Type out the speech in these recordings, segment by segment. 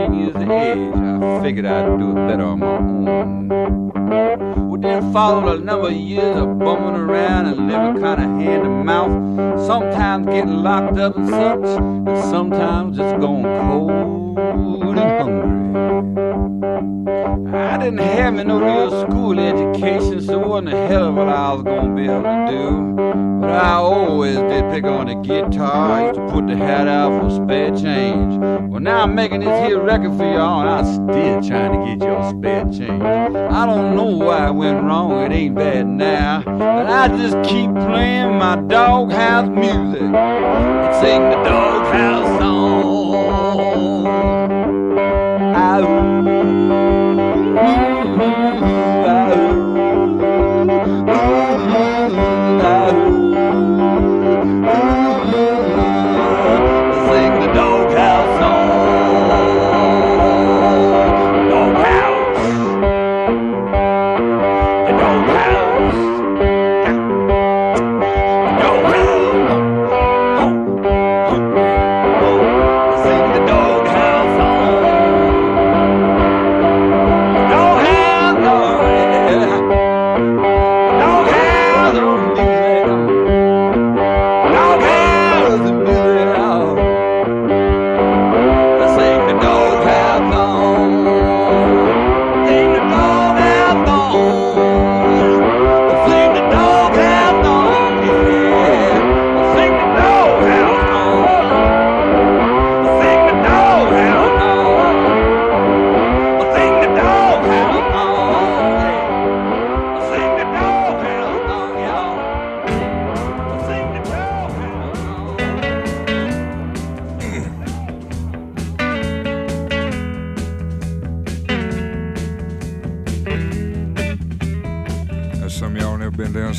16 years of age, I figured I'd do it better on my own. Well, then followed a number of years of bumming around and living kind of hand to mouth, sometimes getting locked up and such, and sometimes just going cold and hungry. I didn't have no real school education, so what in the hell of what I was gonna be able to do. But I always did pick on the guitar. I used to put the hat out for spare change. Well, now I'm making this here record for y'all, and I'm still trying to get y'all spare change. I don't know why I went wrong, it ain't bad now. But I just keep playing my doghouse music and sing the doghouse song.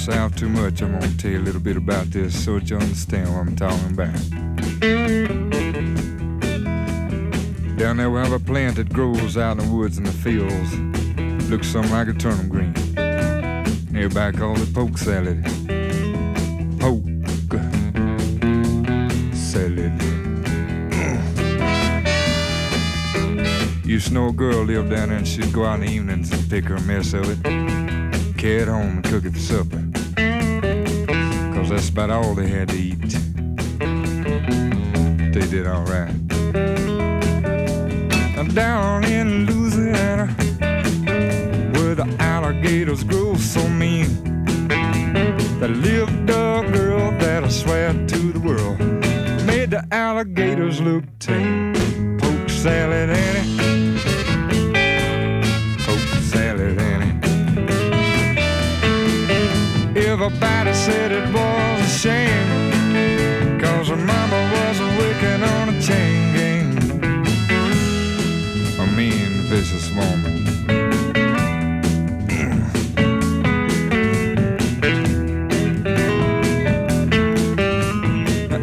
South too much. I'm gonna tell you a little bit about this so that you understand what I'm talking about. Down there we have a plant that grows out in the woods and the fields. Looks something like a turnip green. Everybody calls it poke salad. Poke salad. Used to know a girl lived down there and she'd go out in the evenings and pick her a mess of it carry it home and cook it for supper. That's about all they had to eat. They did alright. Now down in Louisiana, where the alligators grow so mean, there lived a girl that I swear to the world made the alligators look tame. Everybody said it was a shame. Cause her mama wasn't working on a chain gang. A mean, vicious woman.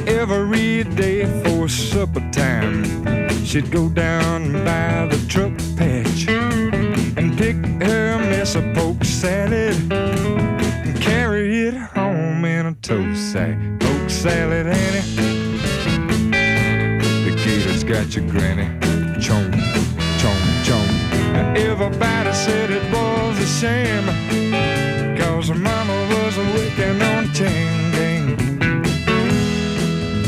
Every day for supper time, she'd go down by the got your granny. Chomp, chomp, chomp. Now everybody said it was a shame. Cause mama was a wicking on chain.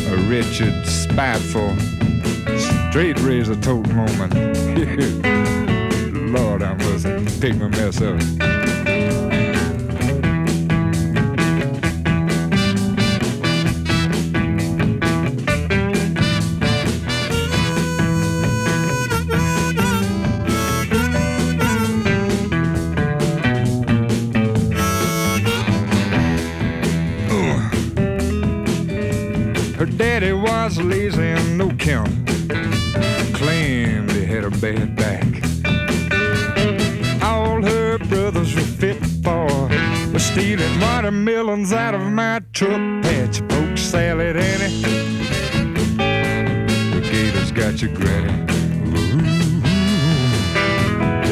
A wretched, spiteful, straight razor toting woman. Lord, I must pick my mess up. Watermelons out of my truck patch. Poke salad, Annie. The gator's got your granny. Ooh.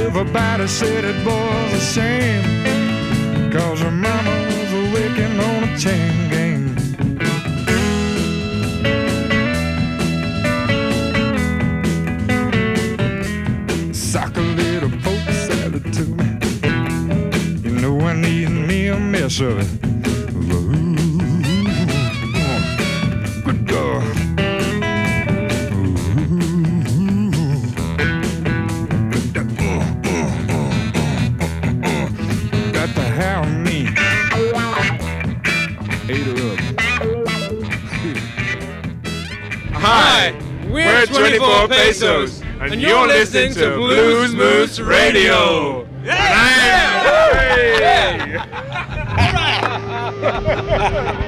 Everybody said it was a shame. Cause her and you're listening to Blues Moose Radio. Maybe you're a long way from the place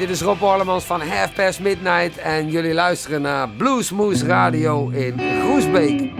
Dit is Rob Orlemans van Half Past Midnight en jullie luisteren naar Bluesmoose Radio in Groesbeek.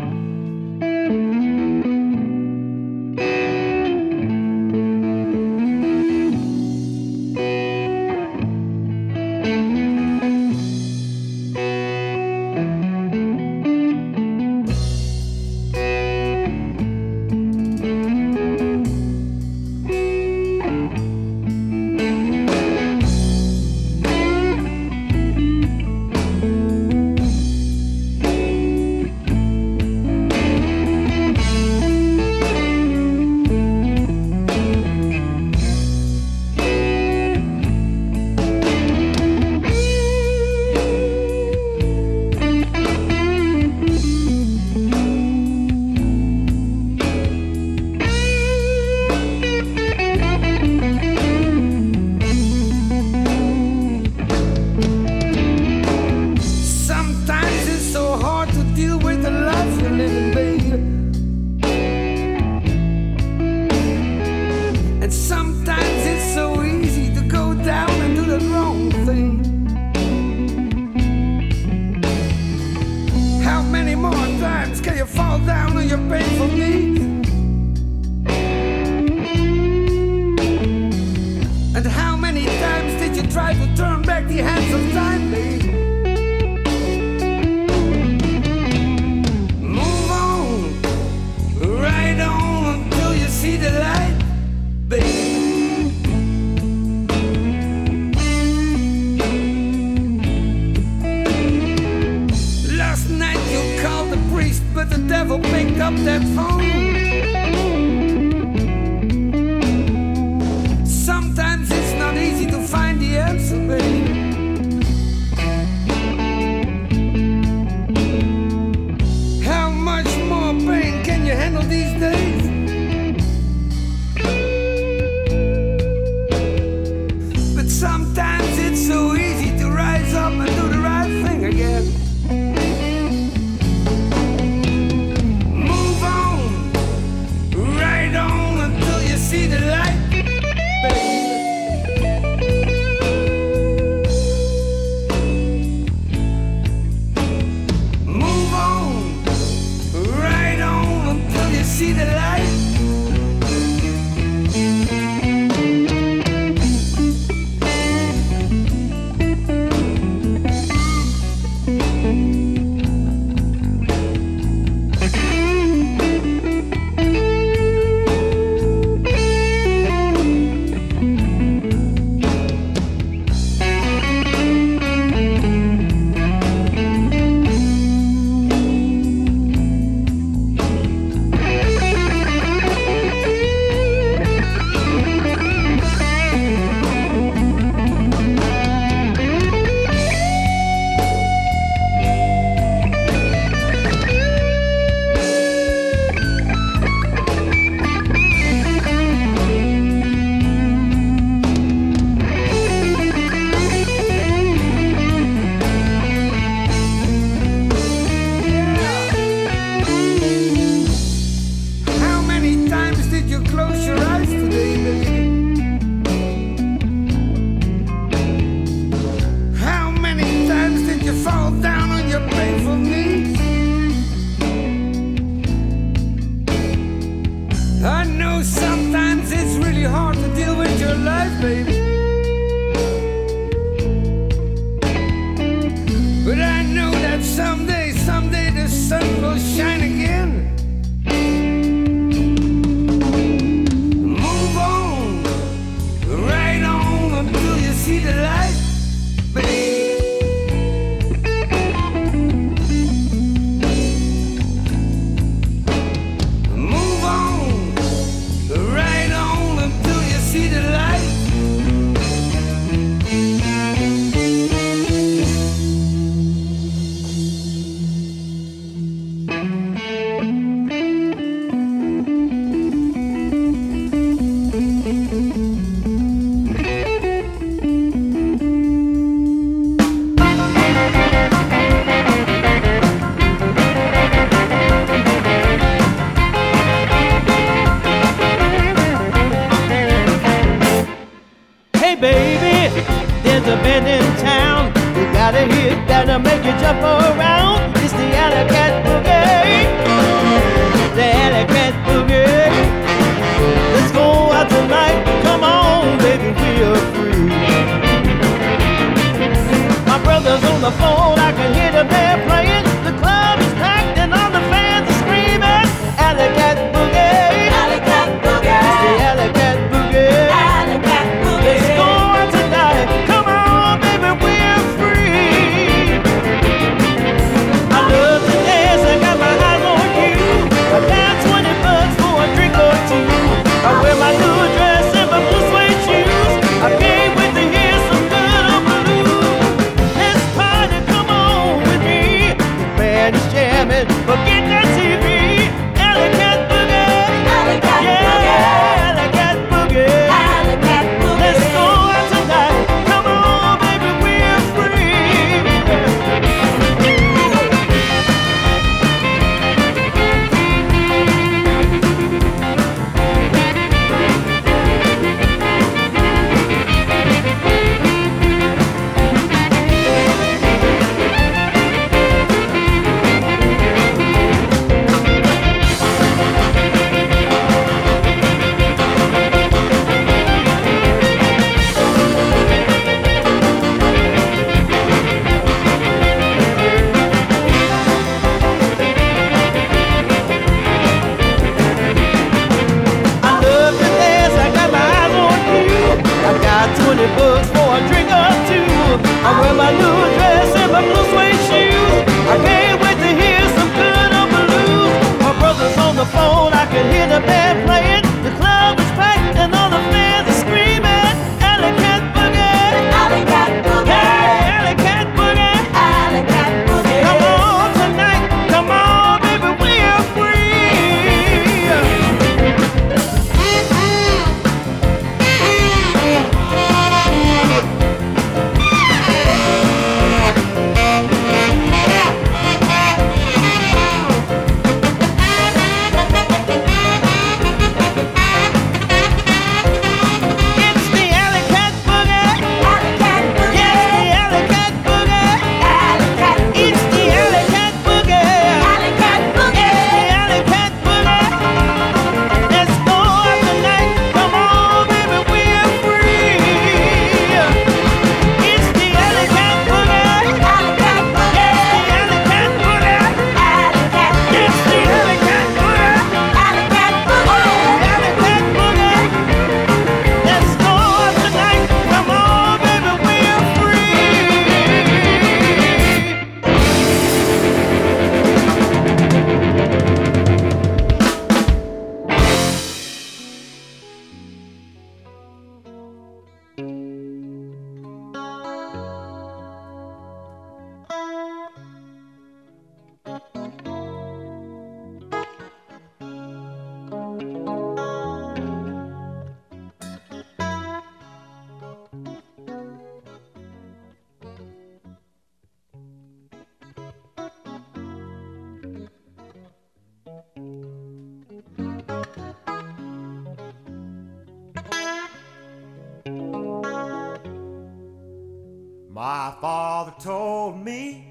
My father told me,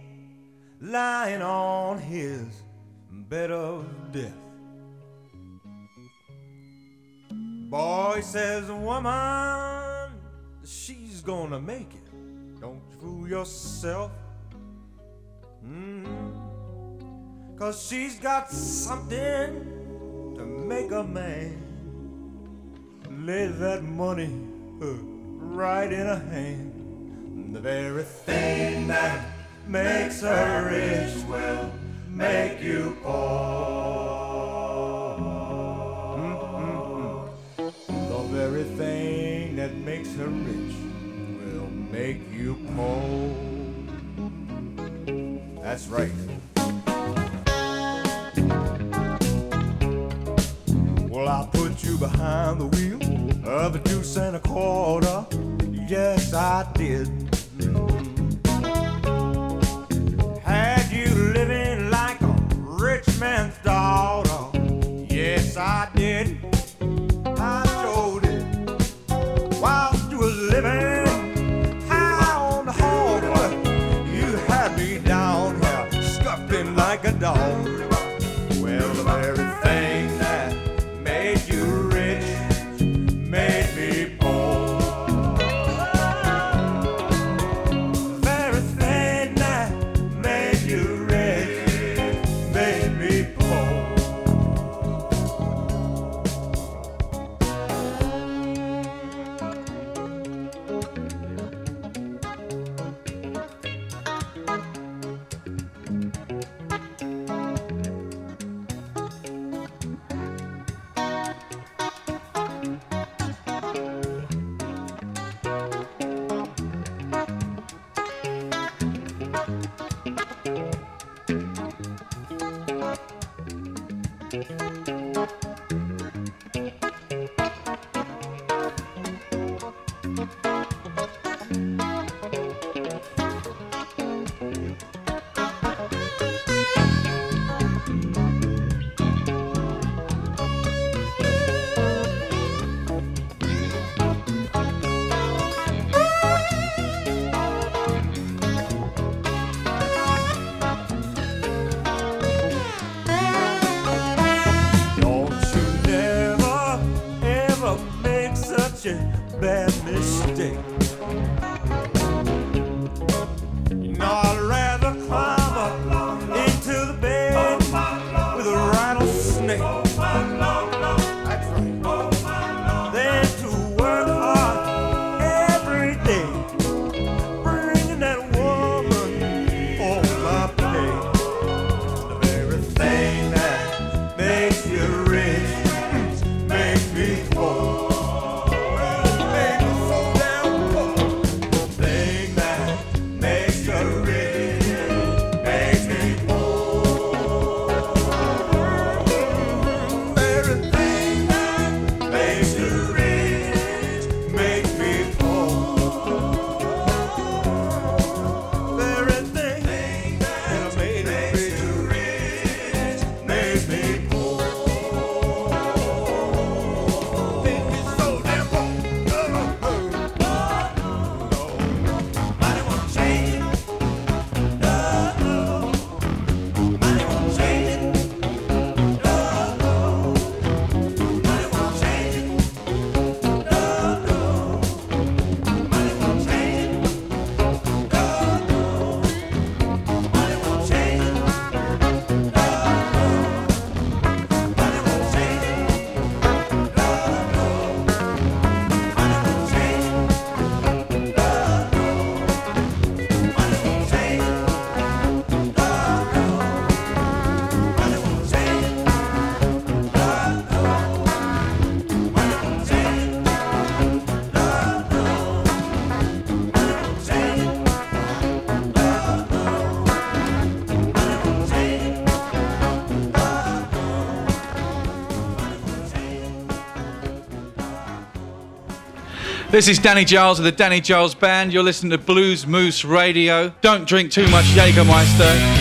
lying on his bed of death. Boy says, woman, she's gonna make it. Don't fool yourself. Mm-hmm. Cause she's got something to make a man lay that money uh, right in her hand. The very thing that makes her rich will make you poor. Mm-hmm. The very thing that makes her rich will make you poor. That's right. Well, I put you behind the wheel of a deuce and a quarter. Yes, I did. dog. This is Danny Giles of the Danny Giles Band. You're listening to Blues Moose Radio. Don't drink too much Jägermeister.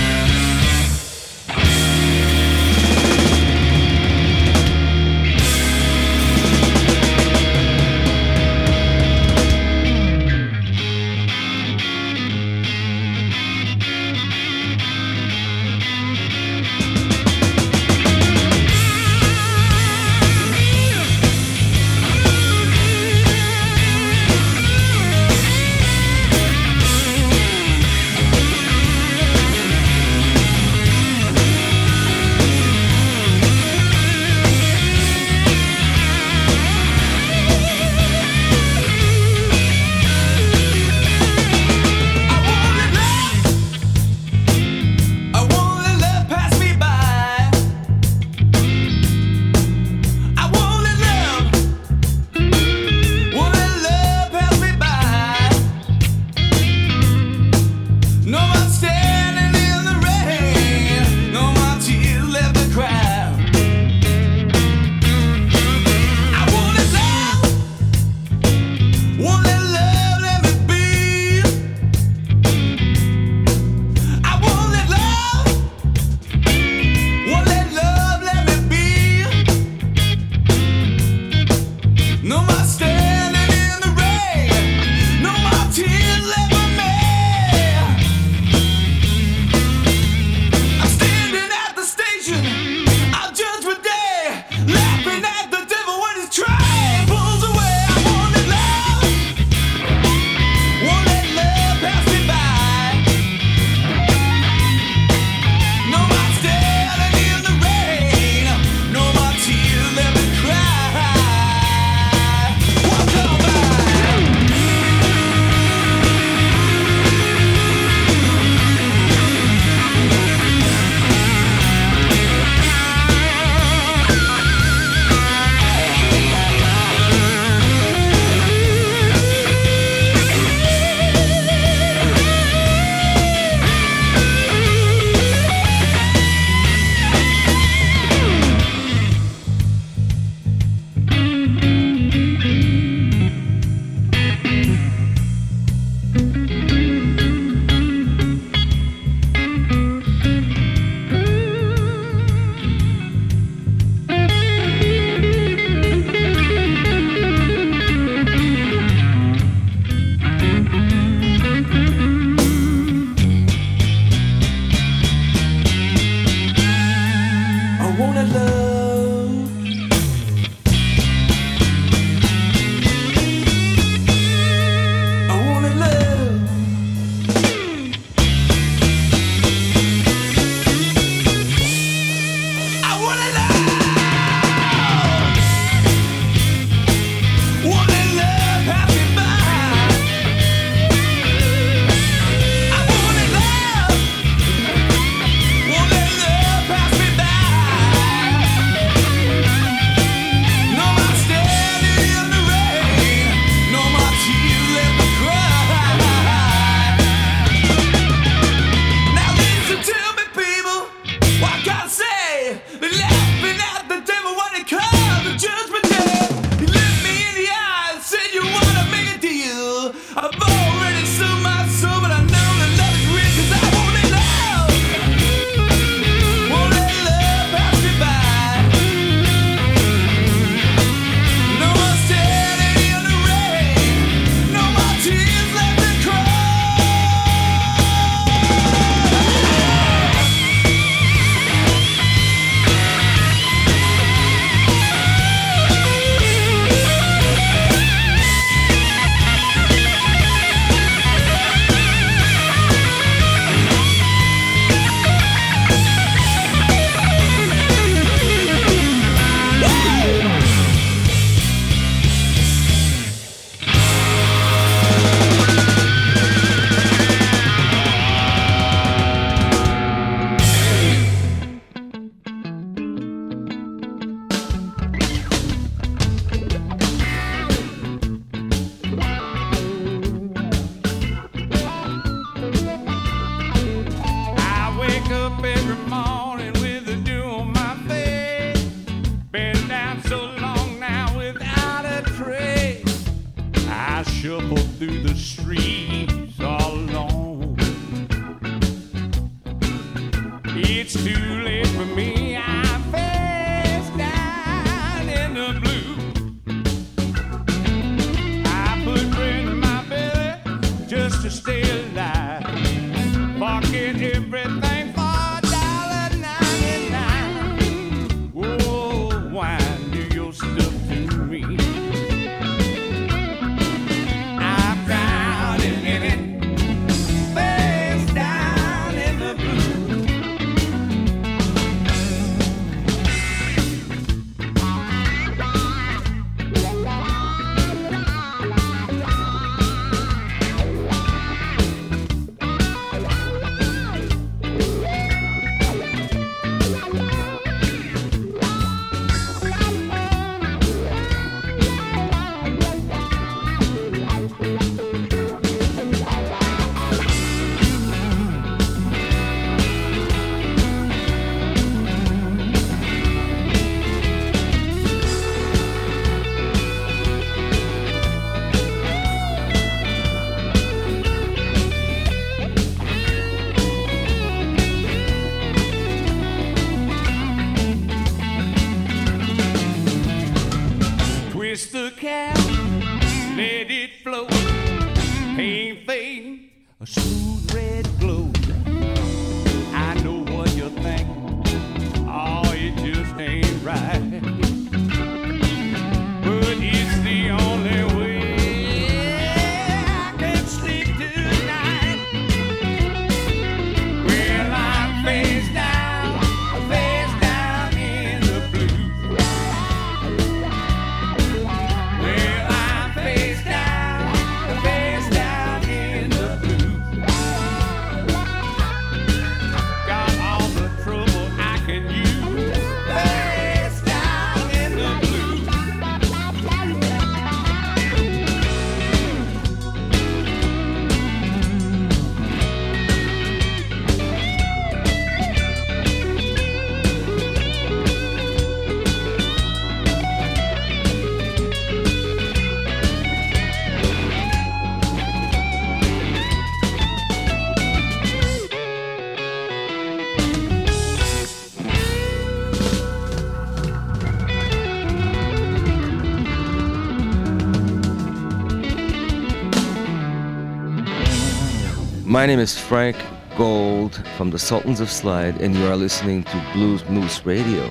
My name is Frank Gold from the Sultans of Slide, and you are listening to Blues Moose Radio.